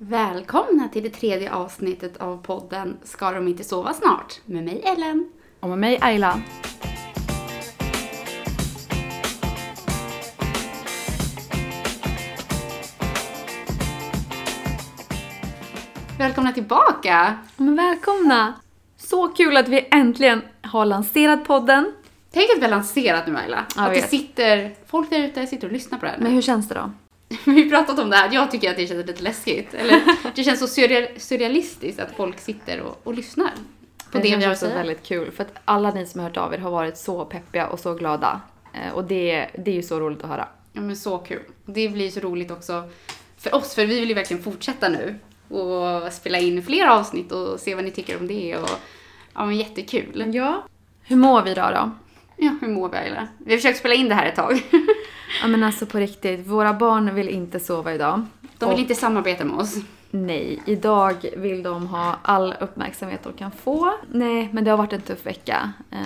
Välkomna till det tredje avsnittet av podden Ska de inte sova snart? Med mig Ellen. Och med mig Ayla. Välkomna tillbaka! Men välkomna! Så kul att vi äntligen har lanserat podden. Tänk att vi har lanserat nu Ayla. Jag att det sitter folk där ute sitter och lyssnar på det här. Men hur känns det då? Vi har pratat om det här, jag tycker att det känns lite läskigt. Eller det känns så surreal- surrealistiskt att folk sitter och, och lyssnar på det, vi känns också väldigt kul för att alla ni som har hört av er har varit så peppiga och så glada. Eh, Och det, det är ju så roligt att höra. Ja men så kul. Det blir så roligt också för oss, för vi vill ju verkligen fortsätta nu och spela in fler avsnitt och se vad ni tycker om det och ja men jättekul. Ja. Hur mår vi idag då? Ja, hur mår vi Ayla? Vi har försökt spela in det här ett tag. Ja men alltså på riktigt, våra barn vill inte sova idag. De vill Och- inte samarbeta med oss. Nej, idag vill de ha all uppmärksamhet de kan få. Nej, men det har varit en tuff vecka. Eh,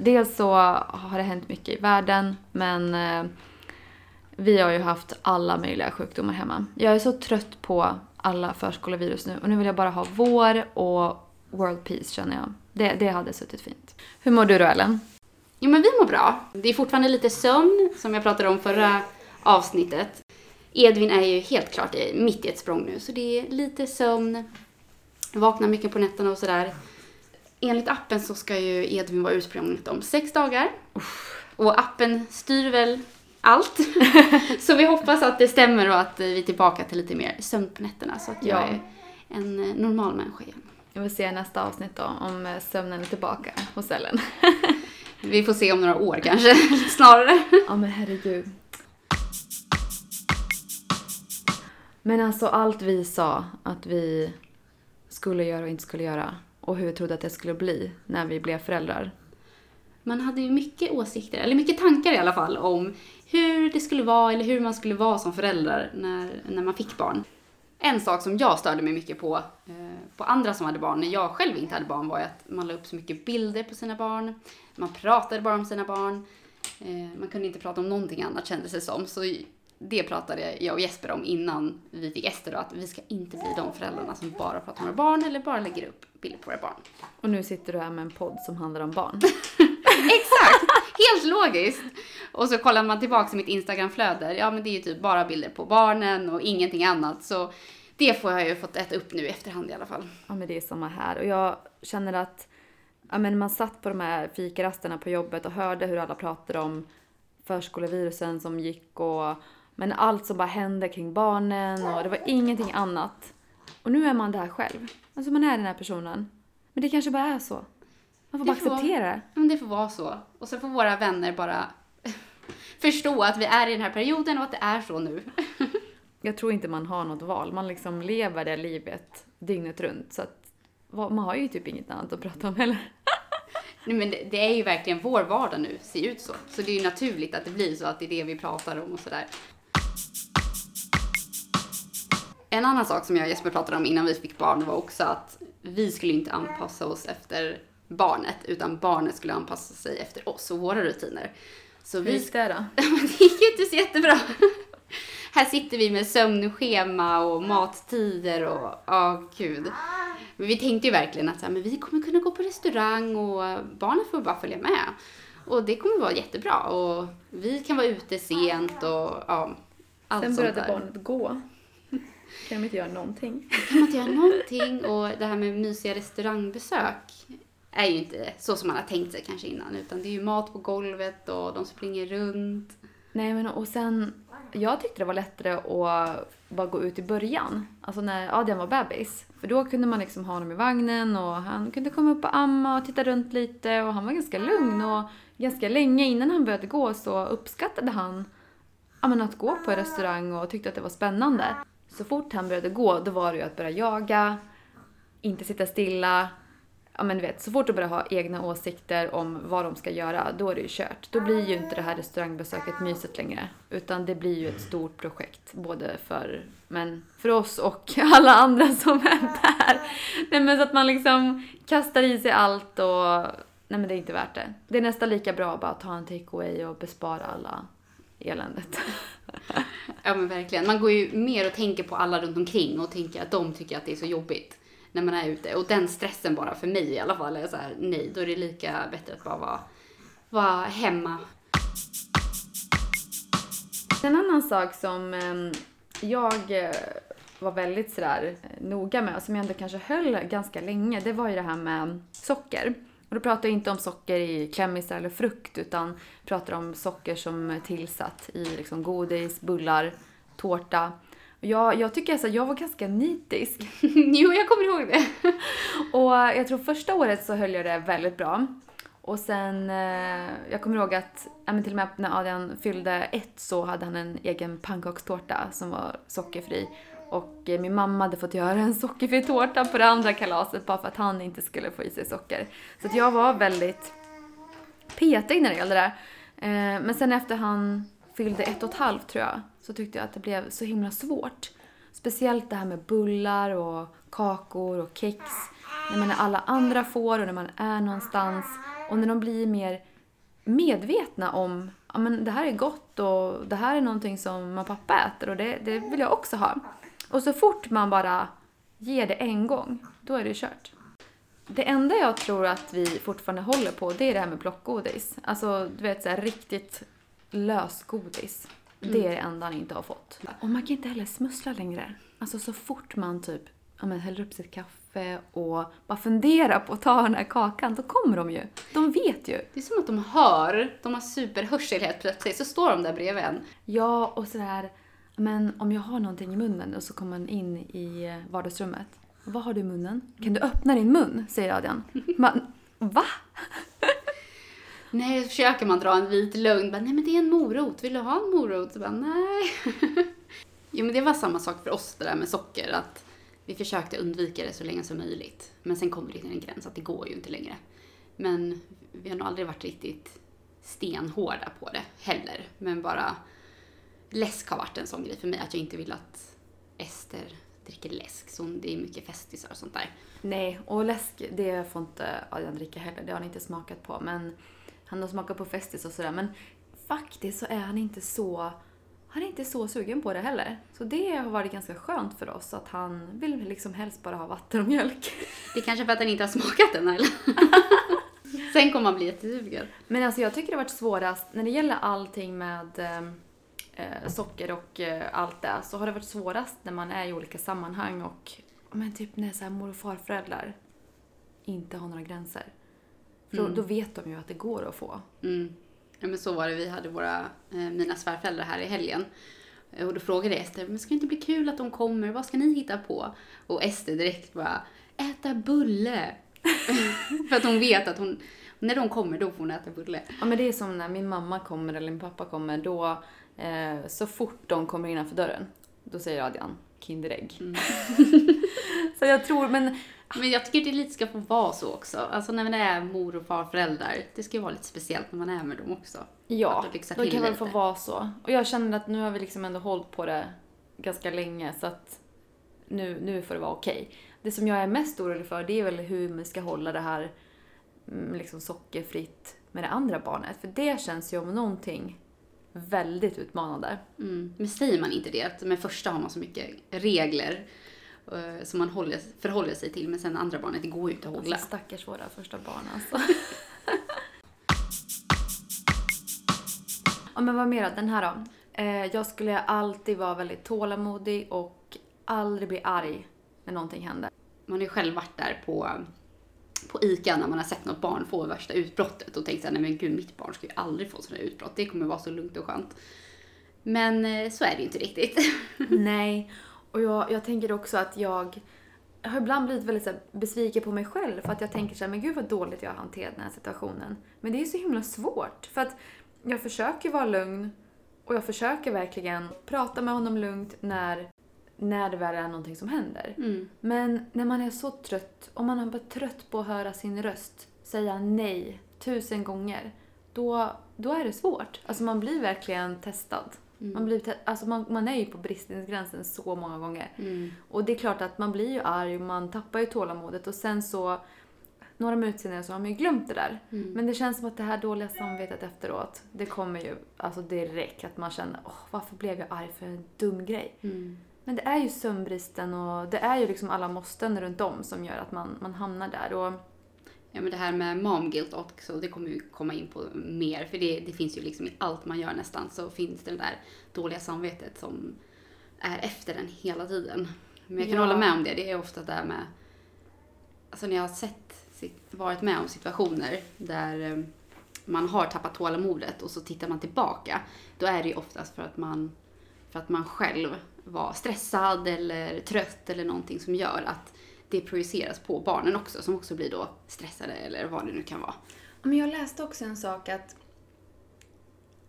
dels så har det hänt mycket i världen, men eh, vi har ju haft alla möjliga sjukdomar hemma. Jag är så trött på alla förskolevirus nu och nu vill jag bara ha vår och world peace känner jag. Det, det hade suttit fint. Hur mår du då Ellen? Jo men vi mår bra. Det är fortfarande lite sömn, som jag pratade om förra avsnittet. Edvin är ju helt klart i- mitt i ett språng nu, så det är lite sömn. Vaknar mycket på nätterna och sådär. Enligt appen så ska ju Edvin vara ursprungligt om sex dagar. Och appen styr väl allt. så vi hoppas att det stämmer och att vi är tillbaka till lite mer sömn på nätterna så att jag Ja. är en normal människa igen. Jag vill se nästa avsnitt då, om sömnen är tillbaka hos Ellen. Vi får se om några år kanske, snarare. Ja men herregud. Men alltså allt vi sa att vi skulle göra och inte skulle göra och hur vi trodde att det skulle bli när vi blev föräldrar. Man hade ju mycket åsikter, eller mycket tankar i alla fall, om hur det skulle vara eller hur man skulle vara som förälder när, när man fick barn. En sak som jag störde mig mycket på, eh, på andra som hade barn, när jag själv inte hade barn, var att man la upp så mycket bilder på sina barn. Man pratade bara om sina barn. Eh, man kunde inte prata om någonting annat kändes det som. Så det pratade jag och Jesper om innan vi fick Ester att vi ska inte bli de föräldrarna som bara pratar om våra barn eller bara lägger upp bilder på våra barn. Och nu sitter du här med en podd som handlar om barn. Exakt! Helt logiskt. Och så kollar man tillbaka i mitt Instagramflöde, ja men det är ju typ bara bilder på barnen och ingenting annat. Så det får jag ju fått äta upp nu i efterhand i alla fall. Ja men det är samma här. Och jag känner att ja, men man satt på de här fikarasterna på jobbet och hörde hur alla pratade om förskolevirusen som gick och men allt som bara hände kring barnen och det var ingenting annat. Och nu är man där själv. Alltså man är den här personen. Men det kanske bara är så. Man får bara acceptera det. Det får vara så. Och så får våra vänner bara förstå att vi är i den här perioden och att det är så nu. Jag tror inte man har något val. Man liksom lever det livet dygnet runt. Så att man har ju typ inget annat att prata om heller. Nej, men det, det är ju verkligen vår vardag nu, ser ut så. Så det är ju naturligt att det blir så, att det är det vi pratar om och sådär. En annan sak som jag och Jesper pratade om innan vi fick barn var också att vi skulle inte anpassa oss efter barnet, utan barnet skulle anpassa sig efter oss och våra rutiner. Så Hur vi gick det då? Det gick ju inte så jättebra. Här sitter vi med sömnschema och mattider och ja, gud. Men vi tänkte ju verkligen att så här, men vi kommer kunna gå på restaurang och barnen får bara följa med. Och det kommer vara jättebra och vi kan vara ute sent och ja, allt Sen sånt började där. barnet gå. Kan de inte göra någonting? kan man inte göra någonting och det här med mysiga restaurangbesök är ju inte så som man har tänkt sig kanske innan utan det är ju mat på golvet och de springer runt. Nej men och sen, jag tyckte det var lättare att bara gå ut i början. Alltså när Adrian var bebis. För då kunde man liksom ha honom i vagnen och han kunde komma upp och amma och titta runt lite och han var ganska lugn och ganska länge innan han började gå så uppskattade han ja, men att gå på en restaurang och tyckte att det var spännande. Så fort han började gå då var det ju att börja jaga, inte sitta stilla. Ja men du vet, så fort du börjar ha egna åsikter om vad de ska göra, då är det ju kört. Då blir ju inte det här restaurangbesöket mysigt längre. Utan det blir ju ett stort projekt, både för, men för oss och alla andra som är där. Nej men så att man liksom kastar i sig allt och, nej men det är inte värt det. Det är nästan lika bra att bara ta en takeaway och bespara alla eländet. Ja men verkligen. Man går ju mer och tänker på alla runt omkring och tänker att de tycker att det är så jobbigt när man är ute. Och den stressen bara för mig i alla fall är så här, nej, då är det lika bättre att bara vara, vara hemma. En annan sak som ehm, jag eh, var väldigt sådär eh, noga med och som jag ändå kanske höll ganska länge, det var ju det här med socker. Och då pratar jag inte om socker i klämmisar eller frukt utan pratar om socker som är tillsatt i liksom godis, bullar, tårta. Jag, jag tycker alltså, jag var ganska nitisk. jo, jag kommer ihåg det. Och jag tror första året så höll jag det väldigt bra. Och sen, eh, jag kommer ihåg att men till och med när Adrian fyllde ett så hade han en egen pannkakstårta som var sockerfri. Och eh, min mamma hade fått göra en sockerfri tårta på det andra kalaset bara för att han inte skulle få i sig socker. Så att jag var väldigt petig när det gällde det där. Eh, men sen efter han fyllde ett och ett halvt tror jag, så tyckte jag att det blev så himla svårt. Speciellt det här med bullar och kakor och kex. När man alla andra får och när man är någonstans. Och när de blir mer medvetna om ja men det här är gott och det här är någonting som mamma och pappa äter och det, det vill jag också ha. Och så fort man bara ger det en gång, då är det kört. Det enda jag tror att vi fortfarande håller på, det är det här med plockgodis. Alltså, du vet, så här, riktigt lösgodis. Det är det enda han inte har fått. Och man kan inte heller smussla längre. Alltså så fort man typ ja, men, häller upp sitt kaffe och bara funderar på att ta den här kakan, då kommer de ju. De vet ju. Det är som att de hör, de har superhörsel helt plötsligt, så står de där bredvid en. Ja, och sådär, men om jag har någonting i munnen och så kommer man in i vardagsrummet. Vad har du i munnen? Kan du öppna din mun? säger Adrian. Man, va? Nej, så försöker man dra en vit lögn. Bara, nej men det är en morot, vill du ha en morot? Så bara, nej. jo men det var samma sak för oss det där med socker. Att vi försökte undvika det så länge som möjligt. Men sen kom det till en gräns att det går ju inte längre. Men vi har nog aldrig varit riktigt stenhårda på det heller. Men bara läsk har varit en sån grej för mig. Att jag inte vill att Ester dricker läsk. Så det är mycket festisar och sånt där. Nej, och läsk, det får inte Adrian dricka heller. Det har han inte smakat på. Men han har smakat på Festis och sådär. Men faktiskt så är han inte så han är inte så sugen på det heller. Så det har varit ganska skönt för oss att han vill liksom helst bara ha vatten och mjölk. Det är kanske för att han inte har smakat den eller? Sen kommer man bli jättesugen. Men alltså jag tycker det har varit svårast när det gäller allting med eh, socker och eh, allt det så har det varit svårast när man är i olika sammanhang och men typ när så här mor och farföräldrar inte har några gränser. För då, Mm. då vet de ju att det går att få. Mm. Ja, men så var det. Vi hade våra, eh, mina svärföräldrar här i helgen. Eh, Och då frågade jag Ester, men ska det inte bli kul att de kommer? Vad ska ni hitta på? Och Ester direkt bara, äta bulle. För att hon vet att hon, när de kommer då får hon äta bulle. Ja men det är som när min mamma kommer eller min pappa kommer då eh, så fort de kommer innanför dörren då säger Adrian Kinderägg. Mm. så jag tror men Men jag tycker det lite ska få vara så också. Alltså när man är mor och farföräldrar. Det ska ju vara lite speciellt när man är med dem också. Ja, då kan väl få vara så. Och jag känner att nu har vi liksom ändå hållit på det ganska länge så att nu, nu får det vara okej. Det som jag är mest orolig för det är väl hur vi ska hålla det här mm, liksom sockerfritt med det andra barnet. För det känns ju om någonting väldigt utmanande. Mm. Men säger man inte det, att med första har man så mycket regler som man håller, förhåller sig till, men sen andra barnet, det går ju inte att hålla. Alltså, stackars våra första barn alltså. ja men vad mer? Den här då. Eh, jag skulle alltid vara väldigt tålamodig och aldrig bli arg när någonting händer. Man har ju själv varit där på, på ICA när man har sett något barn få värsta utbrottet och tänkt såhär, nej men gud mitt barn ska ju aldrig få sådana utbrott, det kommer vara så lugnt och skönt. Men eh, så är det ju inte riktigt. Nej, och jag, jag tänker också att jag, jag har ibland blivit väldigt så här, besviken på mig själv för att jag tänker så här, men gud vad dåligt jag har hanterat den här situationen. Men det är så himla svårt för att jag försöker vara lugn och jag försöker verkligen prata med honom lugnt när, när det väl är någonting som händer. Mm. Men när man är så trött, om man är bara trött på att höra sin röst säga nej tusen gånger, då, då är det svårt. Alltså man blir verkligen testad. Man, blir alltså man, man är ju på bristningsgränsen så många gånger. Mm. Och det är klart att man blir ju arg och man tappar ju tålamodet och sen så några minuter senare så har man ju glömt det där. Mm. Men det känns som att det här dåliga samvetet efteråt, det kommer ju alltså direkt. Att man känner, åh, varför blev jag arg för en dum grej? Mm. Men det är ju sömnbristen och det är ju liksom alla måsten runt om som gör att man, man hamnar där. Och Ja, men det här med mom guilt också, det kommer vi komma in på mer. För det, det finns ju liksom i allt man gör nästan så finns det det där dåliga samvetet som är efter den hela tiden. Men jag kan Ja. hålla med om det. Det är ofta det här med... Alltså när jag har sett, varit med om situationer där eh, man har tappat tålamodet och så tittar man tillbaka. Då är det ju oftast för att man, för att man själv var stressad eller trött eller någonting som gör att det projiceras på barnen också som också blir då stressade eller vad det nu kan vara. Men jag läste också en sak att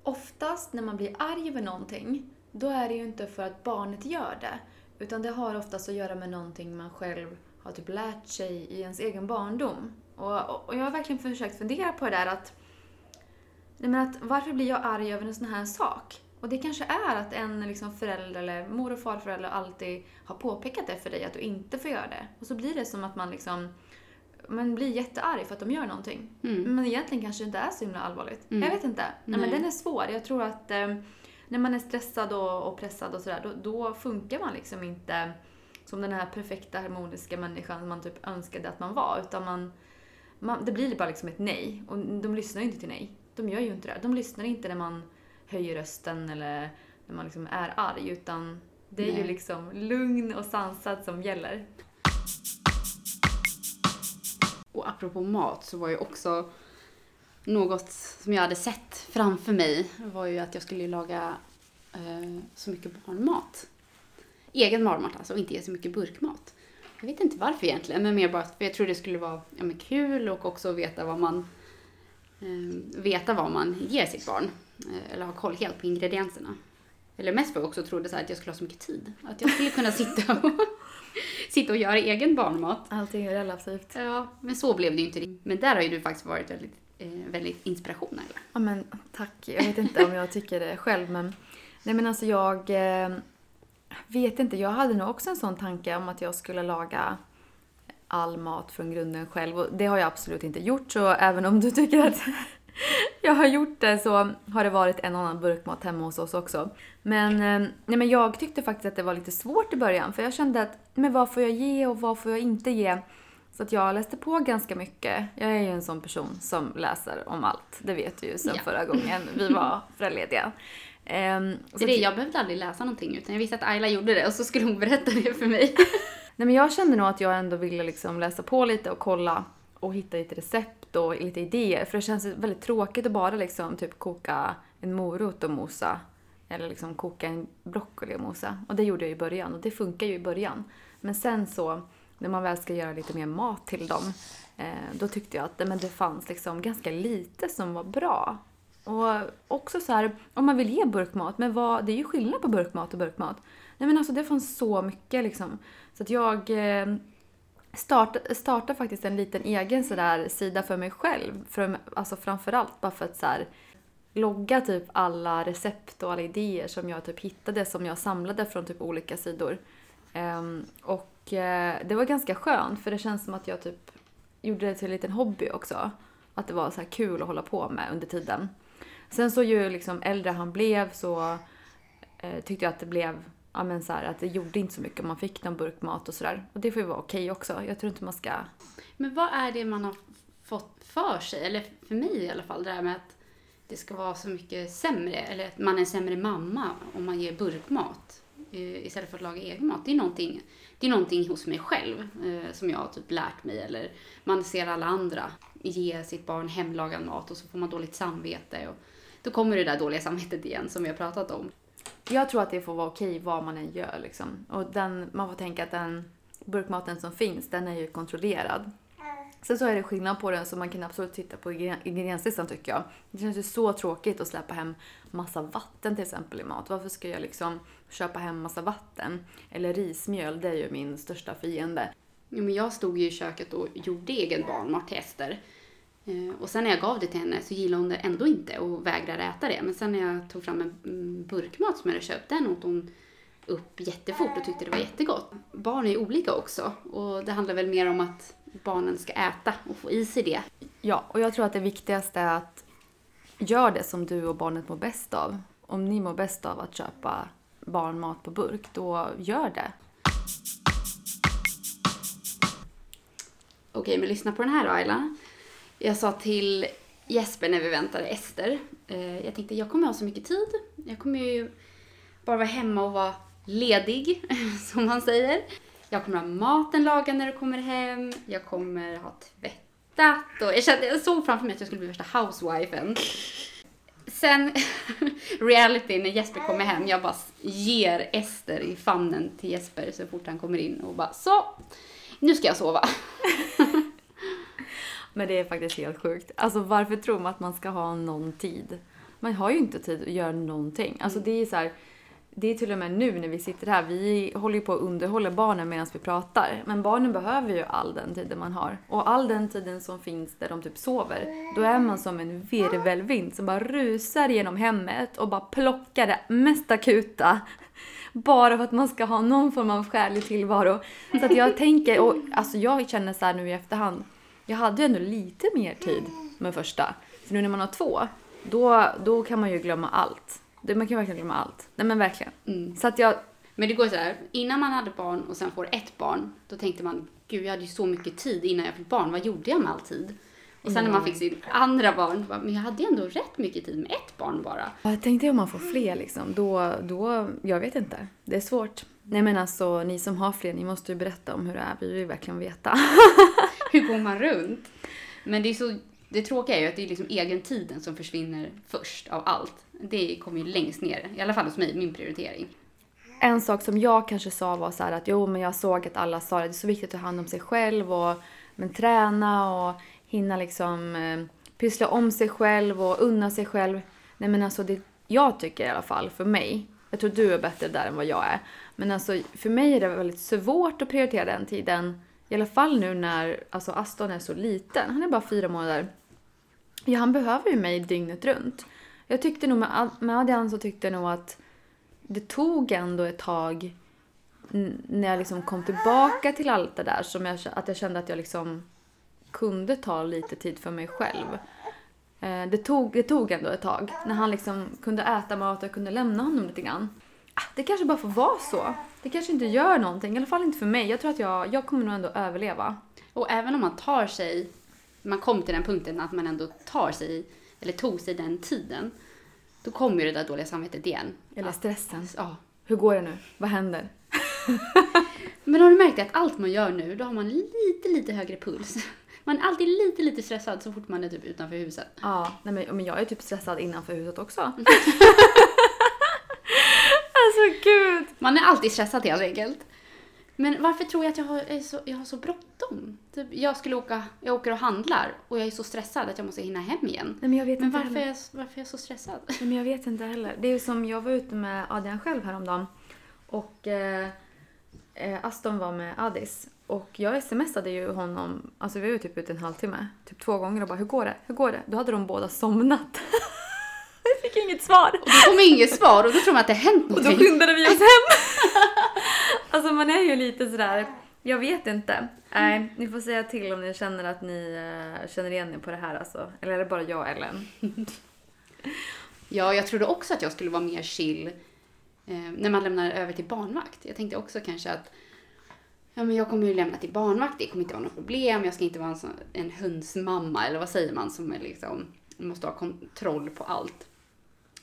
oftast när man blir arg över någonting, då är det ju inte för att barnet gör det. Utan det har oftast att göra med någonting man själv har typ lärt sig i ens egen barndom. Och, och- och jag har verkligen försökt fundera på det där att, nej men att varför blir jag arg över en sån här sak? Och det kanske är att en liksom förälder eller mor och farförälder alltid har påpekat det för dig att du inte får göra det. Och så blir det som att man liksom man blir jättearg för att de gör någonting. Mm. Men egentligen kanske det inte är så himla allvarligt. Mm. Jag vet inte. Nej. men den är svår. Jag tror att eh, när man är stressad och, och pressad och sådär, då, då funkar man liksom inte som den här perfekta harmoniska människan man typ önskade att man var. Utan man, man, det blir bara liksom ett nej. Och de lyssnar ju inte till nej. De gör ju inte det. De lyssnar inte när man höjer rösten eller när man liksom är arg. Utan det är ju Nej. liksom lugn och sansad som gäller. Och apropå mat så var ju också något som jag hade sett framför mig var ju att jag skulle laga eh, så mycket barnmat. Egen barnmat alltså och inte ge så mycket burkmat. Jag vet inte varför egentligen, men mer bara för jag tror det skulle vara ja, men kul och också veta vad man eh, veta vad man ger sitt barn. Eh, eller ha koll helt på ingredienserna. Eller mest för jag också trodde så här att jag skulle ha så mycket tid. Att jag skulle kunna sitta och, sitta och göra egen barnmat. Allting är relativt. Ja, men så blev det ju inte. Men där har ju du faktiskt varit väldigt, eh, väldigt inspiration. Eller? Ja men tack. Jag vet inte om jag tycker det själv men... Nej men alltså jag... Eh, vet inte. Jag hade nog också en sån tanke om att jag skulle laga all mat från grunden själv. Och det har jag absolut inte gjort så även om du tycker att jag har gjort det så har det varit en annan burkmat hemma hos oss också. Men, eh, nej men jag tyckte faktiskt att det var lite svårt i början för jag kände att men vad får jag ge och vad får jag inte ge? Så att jag läste på ganska mycket. Jag är ju en sån person som läser om allt. Det vet du ju sen Ja. förra gången vi var föräldralediga. Ehm, så det, jag behövde aldrig läsa någonting utan jag visste att Ayla gjorde det och så skulle hon berätta det för mig. Nej men jag kände nog att jag ändå ville liksom läsa på lite och kolla och hitta lite recept och lite idéer. För det känns väldigt tråkigt att bara liksom typ koka en morot och mosa. Eller liksom koka en broccoli och mosa. Och det gjorde jag i början och det funkar ju i början. Men sen så, när man väl ska göra lite mer mat till dem, eh, då tyckte jag att det, men det fanns liksom ganska lite som var bra. Och också så här, om man vill ge burkmat, men vad, det är ju skillnad på burkmat och burkmat. Nej men alltså det fanns så mycket liksom. Så att jag eh, starta startade, faktiskt en liten egen sådär sida för mig själv. För, alltså framförallt bara för att så här, logga typ alla recept och alla idéer som jag typ hittade som jag samlade från typ olika sidor. Um, och uh, det var ganska skönt för det känns som att jag typ gjorde det till en liten hobby också. Att det var så här kul att hålla på med under tiden. Sen så ju liksom äldre han blev så uh, tyckte jag att det blev ja, men så här, att det gjorde inte så mycket om man fick någon burk mat och sådär. Och det får ju vara okej också. Jag tror inte man ska... Men vad är det man har fått för sig, eller för mig i alla fall, det här med att det ska vara så mycket sämre, eller att man är en sämre mamma om man ger burkmat eh, istället för att laga egen mat. Det är någonting, det är någonting hos mig själv eh, som jag har typ lärt mig, eller man ser alla andra ge sitt barn hemlagad mat och så får man dåligt samvete. Och då kommer det där dåliga samvetet igen som vi har pratat om. Jag tror att det får vara okej vad man än gör liksom. Och den, man får tänka att den burkmaten som finns, den är ju kontrollerad. Sen så är det skillnad på den så man kan absolut titta på ingredienslistan tycker jag. Det känns ju så tråkigt att släppa hem massa vatten till exempel i mat. Varför ska jag liksom köpa hem massa vatten? Eller rismjöl, det är ju min största fiende. Jo, men jag stod ju i köket och gjorde egen barnmat till Ester. Eh, Och sen när jag gav det till henne så gillade hon det ändå inte och vägrade äta det. Men sen när jag tog fram en mm, burkmat som jag hade köpt, den åt hon upp jättefort och tyckte det var jättegott. Barn är ju olika också och det handlar väl mer om att barnen ska äta och få i sig det. Ja, och jag tror att det viktigaste är att gör det som du och barnet mår bäst av. Om ni mår bäst av att köpa barnmat på burk, då gör det. Okej, men lyssna på den här då Ayla. Jag sa till Jesper när vi väntade Ester. Eh, jag tänkte jag kommer ha så mycket tid. Jag kommer ju bara vara hemma och vara ledig, som man säger. Jag kommer ha maten lagad när du kommer hem. Jag kommer ha tvättat och jag, kände, jag såg framför mig att jag skulle bli värsta housewifen. Sen, reality, när Jesper kommer hem, jag bara ger Ester i famnen till Jesper så fort han kommer in och bara så, nu ska jag sova. Men det är faktiskt helt sjukt. Alltså varför tror man att man ska ha någon tid? Man har ju inte tid att göra någonting. Alltså det är så här, det är till och med nu när vi sitter här, vi håller ju på att underhålla barnen medan vi pratar. Men barnen behöver ju all den tiden man har. Och all den tiden som finns där de typ sover, då är man som en virvelvind som bara rusar genom hemmet och bara plockar det mest akuta. Bara för att man ska ha någon form av skälig tillvaro. Så att jag tänker, och alltså jag känner så här nu i efterhand, jag hade ju ändå lite mer tid med första. För nu när man har två, då, då kan man ju glömma allt. Det, man kan verkligen glömma allt. Nej men verkligen. Mm. Så att jag, Men det går så här, innan man hade barn och sen får ett barn, då tänkte man, gud jag hade ju så mycket tid innan jag fick barn, vad gjorde jag med all tid? Och sen när man fick sitt andra barn, bara, men jag hade ju ändå rätt mycket tid med ett barn bara. jag tänkte om man får fler liksom, då, då, jag vet inte. Det är svårt. Nej men alltså, ni som har fler, ni måste ju berätta om hur det är. Vi vill verkligen veta. Hur går man runt? Men det är så, det tråkiga är ju att det är liksom egentiden som försvinner först av allt. Det kommer ju längst ner, i alla fall hos mig, min prioritering. En sak som jag kanske sa var så här att jo men jag såg att alla sa att det är så viktigt att ta hand om sig själv och men träna och hinna liksom eh, pyssla om sig själv och unna sig själv. Nej men alltså det, jag tycker i alla fall för mig, jag tror du är bättre där än vad jag är. Men alltså för mig är det väldigt svårt att prioritera den tiden. I alla fall nu när alltså Aston är så liten, han är bara fyra månader. Ja, han behöver ju mig dygnet runt. Jag tyckte nog med, med Adrian så tyckte jag nog att det tog ändå ett tag när jag liksom kom tillbaka till allt det där som jag, att jag kände att jag liksom kunde ta lite tid för mig själv. Eh, det tog, det tog ändå ett tag när han liksom kunde äta mat och jag kunde lämna honom lite grann. Ah, Det kanske bara får vara så. Det kanske inte gör någonting, i alla fall inte för mig. Jag tror att jag, jag kommer nog ändå överleva. Och även om man tar sig, man kom till den punkten att man ändå tar sig, eller tog sig den tiden, då kommer ju det där dåliga samvetet igen. Eller Att- stressen. Ja. Hur går det nu? Vad händer? Men har du märkt att allt man gör nu, då har man lite, lite högre puls. Man är alltid lite, lite stressad så fort man är typ utanför huset. Ja, nej men, men jag är typ stressad innanför huset också. alltså gud! Man är alltid stressad helt enkelt. Men varför tror jag att jag har, är så, jag har så bråttom? Typ, jag skulle åka, jag åker och handlar och jag är så stressad att jag måste hinna hem igen. Nej men jag vet Men inte varför är, jag, varför är jag så stressad? Nej, men jag vet inte heller. Det är ju som, jag var ute med Adrian själv häromdagen. Och eh, eh, Aston var med Adis. Och jag smsade ju honom, alltså vi var ju typ ute en halvtimme. Typ två gånger och bara hur går det? Hur går det? Då hade de båda somnat. jag fick inget svar. Och då kommer inget svar och då tror man att det hänt Och då någonting. skyndade vi oss hem. alltså man är ju lite sådär, jag vet inte. Nej, ni får säga till om ni känner att ni eh, känner igen er på det här alltså. Eller är det bara jag Ellen? Ja, jag trodde också att jag skulle vara mer chill eh, när man lämnar över till barnvakt. Jag tänkte också kanske att ja, men jag kommer ju lämna till barnvakt, det kommer inte vara något problem. Jag ska inte vara en, sån, en hundsmamma, eller vad säger man, som är liksom, måste ha kontroll på allt.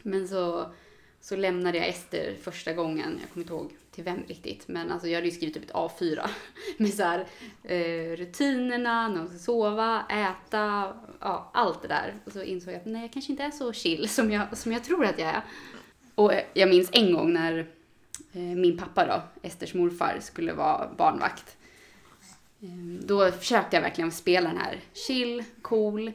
Men så, så lämnade jag Ester första gången, jag kommer inte ihåg till vem riktigt, men alltså jag hade ju skrivit typ ett A4 med så här, eh, rutinerna, när hon ska sova, äta, ja, allt det där. Och så insåg jag att nej, jag kanske inte är så chill som jag, som jag tror att jag är. Och eh, jag minns en gång när eh, min pappa då, Esters morfar, skulle vara barnvakt. Eh, Då försökte jag verkligen spela den här chill, cool.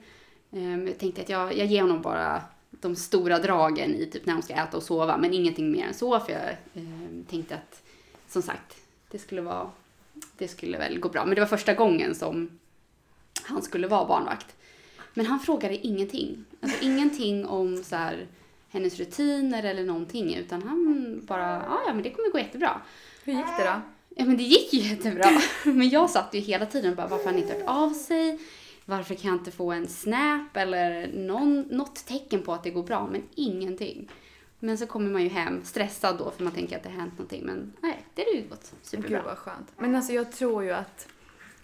Ehm, jag tänkte att jag, jag ger honom bara de stora dragen i typ när de ska äta och sova, men ingenting mer än så, för jag eh, tänkte att, som sagt, det skulle vara, det skulle väl gå bra. Men det var första gången som han skulle vara barnvakt. Men han frågade ingenting. Alltså ingenting om så här, hennes rutiner eller någonting, utan han bara, "Ah, ja men det kommer gå jättebra. Hur gick det då? Ja men det gick ju jättebra. Men jag satt ju hela tiden och bara, varför har han inte hört av sig? Varför kan jag inte få en snap eller någon, något tecken på att det går bra? Men ingenting. Men så kommer man ju hem stressad då för man tänker att det har hänt någonting. Men nej, det har ju gått Gud superbra. vad skönt. Men alltså jag tror ju att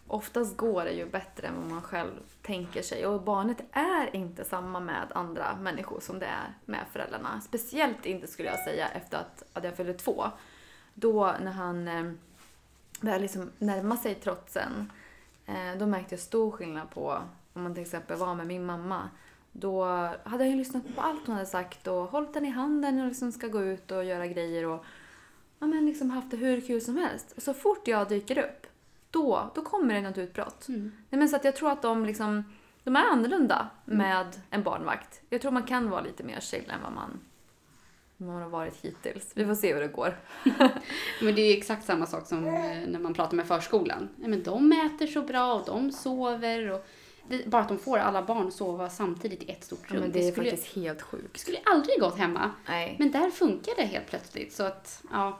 oftast går det ju bättre än vad man själv tänker sig. Och barnet är inte samma med andra människor som det är med föräldrarna. Speciellt inte skulle jag säga efter att, att jag fyllde två. Då när han eh, började liksom närma sig trotsen, eh, då märkte jag stor skillnad på om man till exempel var med min mamma. Då hade jag lyssnat på allt hon hade sagt och hållit den i handen och liksom ska gå ut och göra grejer och ja, men liksom haft det hur kul som helst. Och så fort jag dyker upp, då, då kommer det något utbrott. Mm. Nej, men så att jag tror att de, liksom, de är annorlunda med en barnvakt. Jag tror man kan vara lite mer chill än vad man, man har varit hittills. Vi får se hur det går. Men det är ju exakt samma sak som eh, när man pratar med förskolan. Men de äter så bra och de sover. Och det, bara att de får alla barn sova samtidigt i ett stort Ja, rum. men det är skulle, faktiskt helt det sjukt. skulle aldrig gått hemma. Nej. Men där funkar det helt plötsligt. Så att, ja.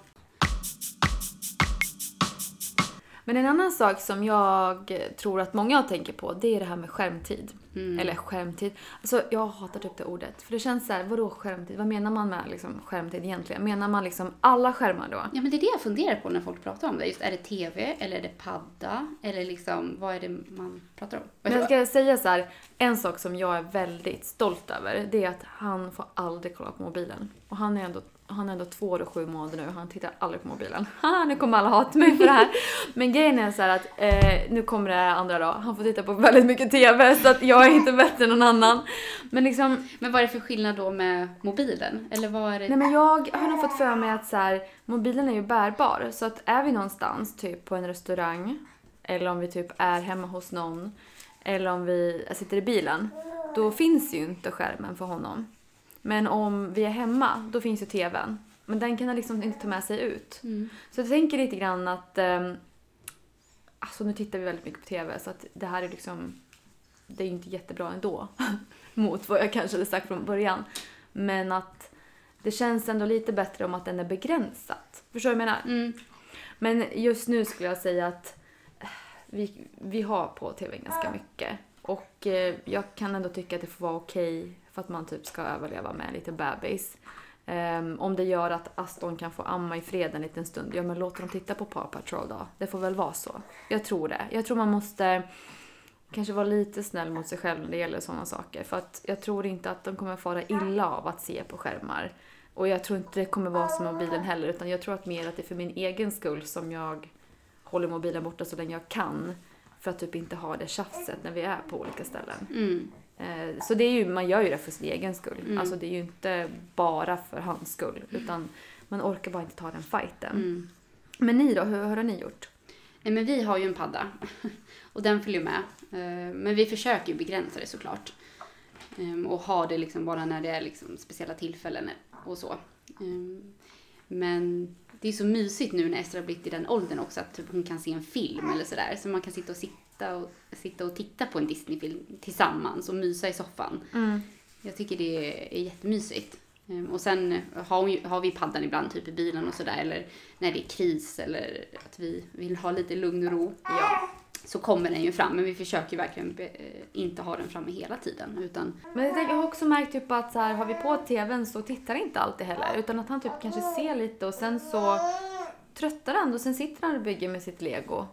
Men en annan sak som jag tror att många tänker på, det är det här med skärmtid. Mm. Eller skärmtid. Alltså jag hatar typ det ordet. För det känns så här, vadå skärmtid? Vad menar man med liksom, skärmtid egentligen? Menar man liksom alla skärmar då? Ja men det är det jag funderar på när folk pratar om det. Just är det TV eller är det padda? Eller liksom, vad är det man pratar om? Men jag ska säga så här, en sak som jag är väldigt stolt över, det är att han får aldrig kolla på mobilen. Och han är ändå, han är ändå två år och sju månader nu och han tittar aldrig på mobilen. Haha, nu kommer alla hata mig för det här. Men grejen är så att, eh, nu kommer det andra då, han får titta på väldigt mycket TV så att jag är inte bättre än någon annan. Men liksom, Men vad är det för skillnad då med mobilen? Eller vad är det? Nej men jag har nog fått för mig att så här, mobilen är ju bärbar. Så att är vi någonstans, typ på en restaurang, eller om vi typ är hemma hos någon, eller om vi sitter i bilen, då finns ju inte skärmen för honom. Men om vi är hemma, då finns ju TVn. Men den kan han liksom inte ta med sig ut. Mm. Så jag tänker lite grann att, um, alltså nu tittar vi väldigt mycket på TV, så att det här är liksom, det är ju inte jättebra ändå. mot vad jag kanske hade sagt från början. Men att det känns ändå lite bättre om att den är begränsad. Förstår du vad jag menar? Mm. Men just nu skulle jag säga att eh, vi, vi har på TV ganska mycket. Och eh, jag kan ändå tycka att det får vara okej för att man typ ska överleva med en liten bebis. Um, om det gör att Aston kan få amma i fred en liten stund, ja men låt dem titta på Paw Patrol då. Det får väl vara så. Jag tror det. Jag tror man måste kanske vara lite snäll mot sig själv när det gäller sådana saker. För att jag tror inte att de kommer fara illa av att se på skärmar. Och jag tror inte det kommer vara som mobilen heller, utan jag tror att mer att det är för min egen skull som jag håller mobilen borta så länge jag kan. För att typ inte ha det tjafset när vi är på olika ställen. Mm. Eh, Så det är ju, man gör ju det för sin egen skull. Mm. Alltså det är ju inte bara för hans skull. Utan man orkar bara inte ta den fighten. Mm. Men ni då, hur, hur har ni gjort? Nej, men vi har ju en padda och den följer med. Eh, Men vi försöker ju begränsa det såklart. Ehm, Och ha det liksom bara när det är liksom speciella tillfällen och så. Ehm, Men det är så mysigt nu när Ester har blivit i den åldern också att typ hon kan se en film eller sådär. Så man kan sitta och, sitta och, sitta och titta på en Disney-film tillsammans och mysa i soffan. Jag tycker det är jättemysigt. Ehm, Och sen har, hon har vi paddan ibland typ i bilen och sådär eller när det är kris eller att vi vill ha lite lugn och ro. Ja. Så kommer den ju fram men vi försöker verkligen eh, inte ha den framme hela tiden utan Men jag, tänker, jag har också märkt typ att så här, har vi på tvn så tittar inte alltid heller. Utan att han typ kanske ser lite och sen så tröttar han och sen sitter han och bygger med sitt lego.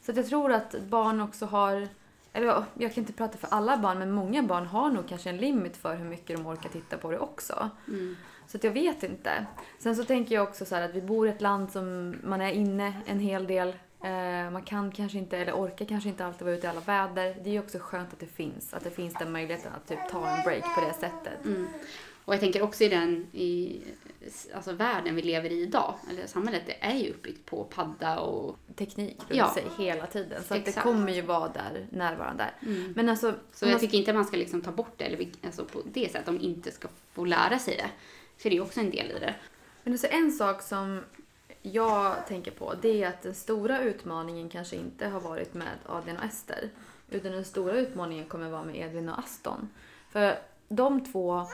Så jag tror att barn också har, eller ja, jag kan inte prata för alla barn men många barn har nog kanske en limit för hur mycket de orkar titta på det också. mm. Så att jag vet inte. Sen så tänker jag också så att vi bor i ett land som man är inne en hel del. Eh, man kan kanske inte, eller orkar kanske inte alltid vara ute i alla väder. Det är ju också skönt att det finns. Att det finns den möjligheten att typ ta en break på det sättet. Mm. Och jag tänker också i den i, alltså världen vi lever i idag, eller samhället, det är ju uppbyggt på padda och Teknik runt Ja. sig hela tiden. Så att det kommer ju vara där, närvarande. mm. Men alltså, Så jag tycker inte man ska liksom ta bort det, eller alltså på det sättet, de inte ska få lära sig det. För det är ju också en del i det. Men alltså en sak som jag tänker på det är att den stora utmaningen kanske inte har varit med Adrian och Ester. Utan den stora utmaningen kommer vara med Edvin och Aston. För de två,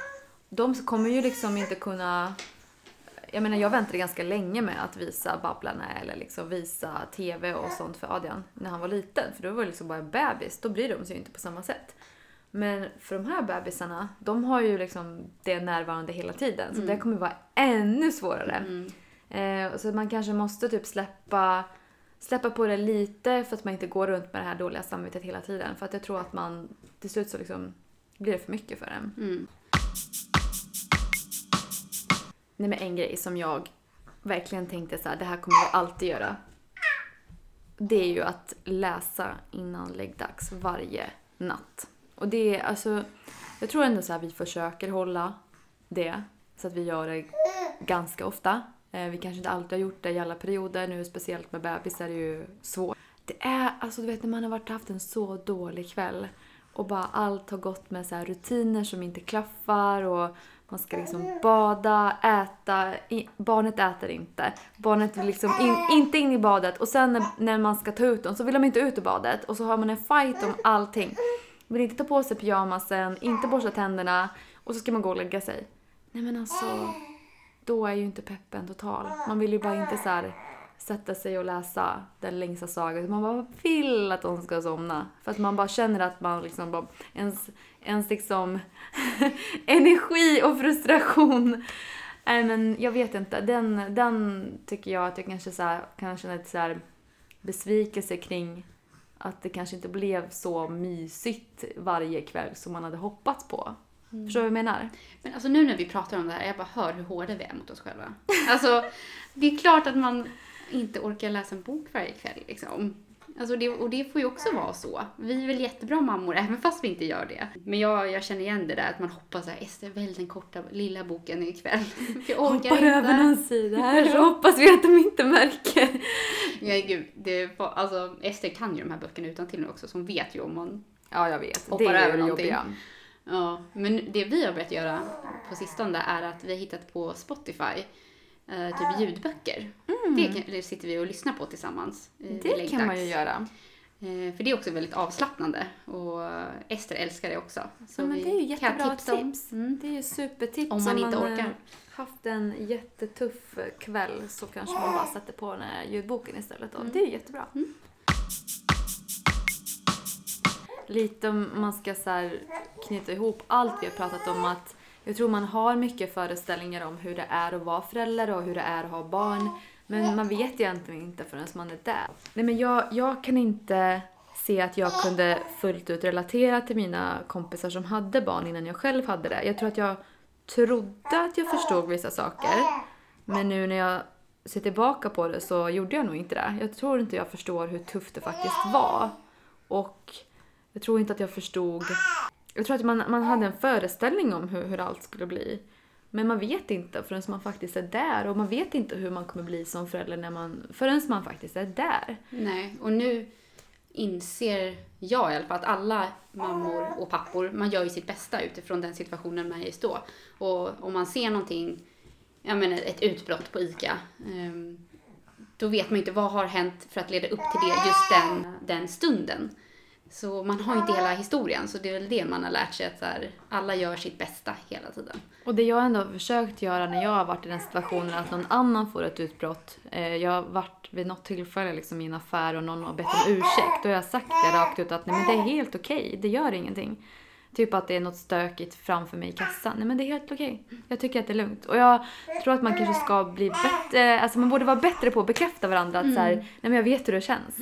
de kommer ju liksom inte kunna jag menar jag väntade ganska länge med att visa Babblarna eller liksom visa TV och sånt för Adrian när han var liten. För då var det liksom bara en bebis, då bryr de sig ju inte på samma sätt. Men för de här bebisarna, de har ju liksom det närvarande hela tiden. Så det kommer vara ännu svårare. Eh, så man kanske måste typ släppa, släppa på det lite för att man inte går runt med det här dåliga samvetet hela tiden. För att jag tror att man till slut så liksom blir det för mycket för en. Mm. Nej men en grej som jag verkligen tänkte så här, det här kommer jag alltid göra. Det är ju att läsa innan läggdags varje natt. Och det är alltså, jag tror ändå så här vi försöker hålla det. Så att vi gör det ganska ofta. Eh, Vi kanske inte alltid har gjort det i alla perioder. Nu speciellt med bebis är det ju svårt. Det är, alltså du vet när man har varit haft en så dålig kväll och bara allt har gått med så här rutiner som inte klaffar och man ska liksom bada, äta, i, barnet äter inte. Barnet vill liksom in, inte in i badet och sen när, när man ska ta ut dem så vill de inte ut ur badet och så har man en fight om allting. Vill inte ta på sig pyjamasen, inte borsta tänderna och så ska man gå och lägga sig. Nej men alltså, då är ju inte peppen total. Man vill ju bara inte så här sätta sig och läsa den längsta sagan. Man bara vill att de ska somna. För att man bara känner att man liksom bara, ens, ens liksom energi och frustration. Nej men jag vet inte, den, den tycker jag att jag kanske så här, kan känna lite så här besvikelse kring att det kanske inte blev så mysigt varje kväll som man hade hoppats på. Förstår du vad jag menar? Men alltså nu när vi pratar om det här, jag bara hör hur hårda vi är mot oss själva. Alltså, det är klart att man inte orkar läsa en bok varje kväll liksom. Alltså det, och det får ju också vara så. Vi är väl jättebra mammor även fast vi inte gör det. Men jag, jag känner igen det där att man hoppas att Ester, välj den korta lilla boken ikväll. Jag orkar Hoppar inte. över någon sida här så hoppas vi att de inte märker. Ja, gud, det, alltså, Ester kan ju de här böckerna utan till nu också, så hon vet ju om man Ja, jag vet. Hoppar det är ju över det någonting. jobbiga. Ja, men det vi har börjat göra på sistone är att vi har hittat på Spotify eh, typ ljudböcker. Det, kan, det sitter vi och lyssnar på tillsammans. eh, Mm. Det kan man ju göra. Eh, för det är också väldigt avslappnande och Ester älskar det också. Så Ja, men det är ju jättebra tips. Mm. Det är ju supertips. Om man inte eh, orkar. haft en jättetuff kväll så kanske man bara sätter på den här ljudboken istället. Då. Mm. Det är ju jättebra. Lite om man ska så här knyta ihop allt vi har pratat om att jag tror man har mycket föreställningar om hur det är att vara förälder och hur det är att ha barn. Men man vet egentligen inte förrän man är där. Nej men jag, jag kan inte se att jag kunde fullt ut relatera till mina kompisar som hade barn innan jag själv hade det. Jag tror att jag trodde att jag förstod vissa saker. Men nu när jag ser tillbaka på det så gjorde jag nog inte det. Jag tror inte jag förstår hur tufft det faktiskt var. Och jag tror inte att jag förstod... Jag tror att man, man hade en föreställning om hur, hur allt skulle bli. Men man vet inte förrän man faktiskt är där. Och man vet inte hur man kommer bli som förälder när man, förrän man faktiskt är där. Nej, och nu inser jag i alla fall att alla mammor och pappor, man gör ju sitt bästa utifrån den situationen man är i då. Och om man ser någonting, jag menar ett utbrott på ICA, ehm, då vet man ju inte vad har hänt för att leda upp till det just den, den stunden. Så man har ju inte hela historien, så det är väl det man har lärt sig att så här, alla gör sitt bästa hela tiden. Och det jag ändå har försökt göra när jag har varit i den situationen att någon annan får ett utbrott. Eh, jag har varit vid något tillfälle liksom i en affär och någon har bett om ursäkt. Då har jag sagt det rakt ut att nej men det är helt okej, det gör ingenting. Typ att det är något stökigt framför mig i kassan. Nej men det är helt okej. Jag tycker att det är lugnt. Och jag tror att man kanske ska bli bättre, alltså man borde vara bättre på att bekräfta varandra att så här, nej men jag vet hur det känns.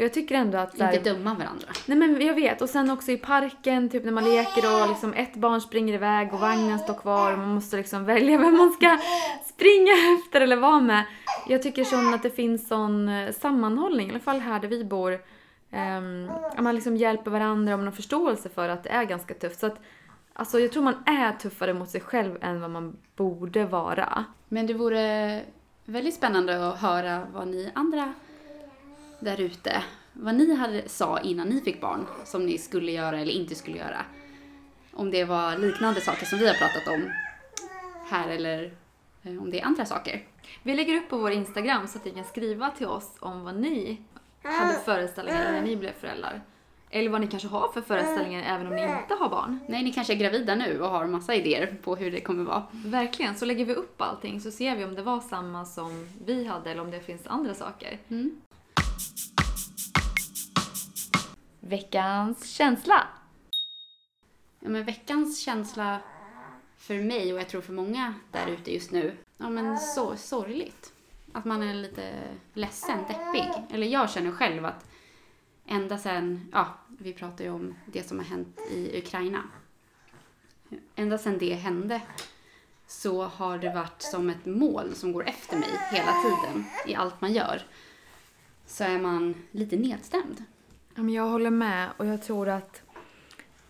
Och jag tycker ändå att här, Inte döma varandra. Nej men jag vet. Och sen också i parken, typ när man leker och liksom ett barn springer iväg och vagnen står kvar och man måste liksom välja vem man ska springa efter eller vara med. Jag tycker sån att det finns sån eh, sammanhållning, i alla fall här där vi bor. Um, att man liksom hjälper varandra och man har förståelse för att det är ganska tufft. Så att, alltså jag tror man är tuffare mot sig själv än vad man borde vara. Men det vore väldigt spännande att höra vad ni andra där ute, vad ni hade, sa innan ni fick barn, som ni skulle göra eller inte skulle göra. Om det var liknande saker som vi har pratat om här eller eh, om det är andra saker. Vi lägger upp på vår Instagram så att ni kan skriva till oss om vad ni hade föreställningar när ni blev föräldrar. Eller vad ni kanske har för föreställningar även om ni inte har barn. Nej, ni kanske är gravida nu och har massa idéer på hur det kommer vara. Verkligen, så lägger vi upp allting så ser vi om det var samma som vi hade eller om det finns andra saker. Mm. Veckans känsla. Ja, men veckans känsla för mig och jag tror för många där ute just nu, ja men så sorgligt. Att man är lite ledsen, deppig. Eller jag känner själv att ända sen, ja, vi pratar ju om det som har hänt i Ukraina. Ända sen det hände så har det varit som ett mål som går efter mig hela tiden i allt man gör. Så är man lite nedstämd. Ja, men jag håller med och jag tror att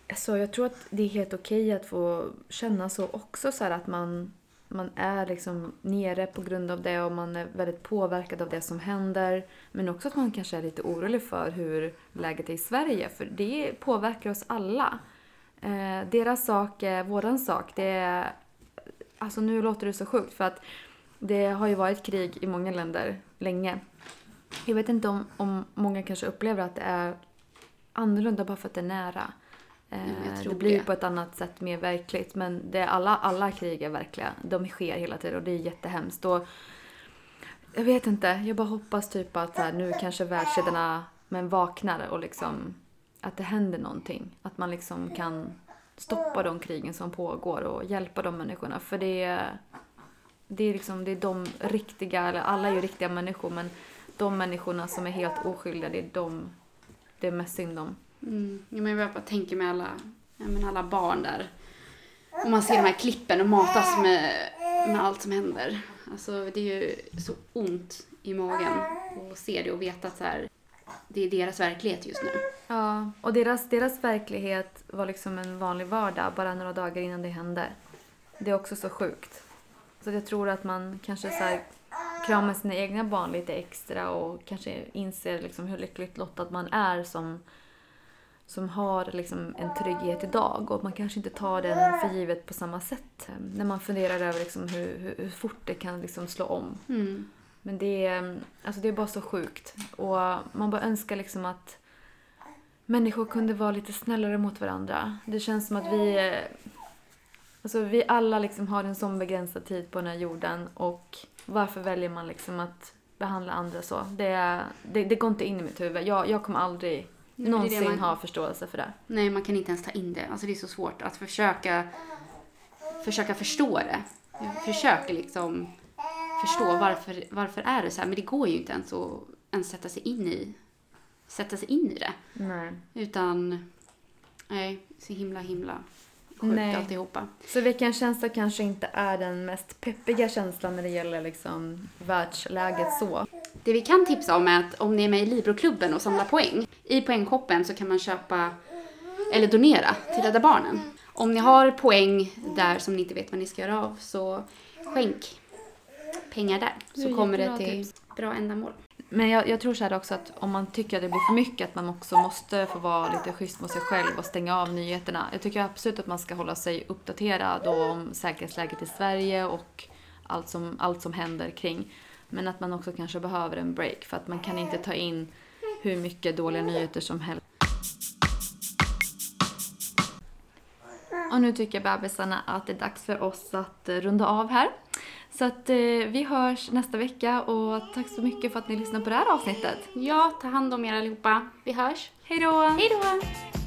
alltså, jag tror att det är helt okej att få känna så också. Så här, att man, man är liksom nere på grund av det och man är väldigt påverkad av det som händer. Men också att man kanske är lite orolig för hur läget är i Sverige. För det påverkar oss alla. Eh, deras sak är våran sak. Det är, alltså nu låter det så sjukt för att det har ju varit krig i många länder länge. Jag vet inte om, om många kanske upplever att det är annorlunda bara för att det är nära. Eh, tror det blir det. på ett annat sätt mer verkligt. Men det är alla, alla krig är verkliga. De sker hela tiden och det är jättehemskt. Och jag vet inte, jag bara hoppas typ att här, nu kanske världsledarna men vaknar och liksom att det händer någonting. Att man liksom kan stoppa de krigen som pågår och hjälpa de människorna. För det är, det är liksom, det är de riktiga, eller alla är ju riktiga människor men de människorna som är helt oskyldiga, det är de det är mest synd om. Mm. Ja, men jag bara tänker med alla, men alla barn där. Och man ser de här klippen och matas med, med allt som händer. Alltså det är ju så ont i magen att se det och veta att så här, det är deras verklighet just nu. Ja, och deras, deras verklighet var liksom en vanlig vardag bara några dagar innan det hände. Det är också så sjukt. Så jag tror att man kanske så här kramar sina egna barn lite extra och kanske inser liksom hur lyckligt lottad man är som, som har liksom en trygghet idag. Och man kanske inte tar den för givet på samma sätt. eh, När man funderar över liksom hur, hur, hur fort det kan liksom slå om. Mm. Men det är, alltså det är bara så sjukt. Och man bara önskar liksom att människor kunde vara lite snällare mot varandra. Det känns som att vi... Alltså vi alla liksom har en sån begränsad tid på den här jorden och varför väljer man liksom att behandla andra så? Det, det, det går inte in i mitt huvud. Jag, jag kommer aldrig det är det någonsin man- ha förståelse för det. Nej, man kan inte ens ta in det. Alltså det är så svårt att försöka, försöka förstå det. Jag försöker liksom förstå varför, varför är det så här. Men det går ju inte ens att ens sätta sig in i, sätta sig in i det. Nej. Utan, nej, så himla himla sjukt Nej. alltihopa. Så veckans känsla kanske inte är den mest peppiga känslan när det gäller liksom världsläget så. Det vi kan tipsa om är att om ni är med i Libroklubben och samlar poäng, i poängkoppen så kan man köpa eller donera till Rädda Barnen. Om ni har poäng där som ni inte vet vad ni ska göra av så skänk pengar där så kommer det till tips. bra ändamål. Men jag, jag tror så här också att om man tycker att det blir för mycket att man också måste få vara lite schysst mot sig själv och stänga av nyheterna. Jag tycker absolut att man ska hålla sig uppdaterad om säkerhetsläget i Sverige och allt som, allt som händer kring. Men att man också kanske behöver en break för att man kan inte ta in hur mycket dåliga nyheter som helst. Och nu tycker bebisarna att det är dags för oss att runda av här. Så att eh, vi hörs nästa vecka och tack så mycket för att ni lyssnade på det här avsnittet. Ja, ta hand om er allihopa. Vi hörs. Hej då! Hej då!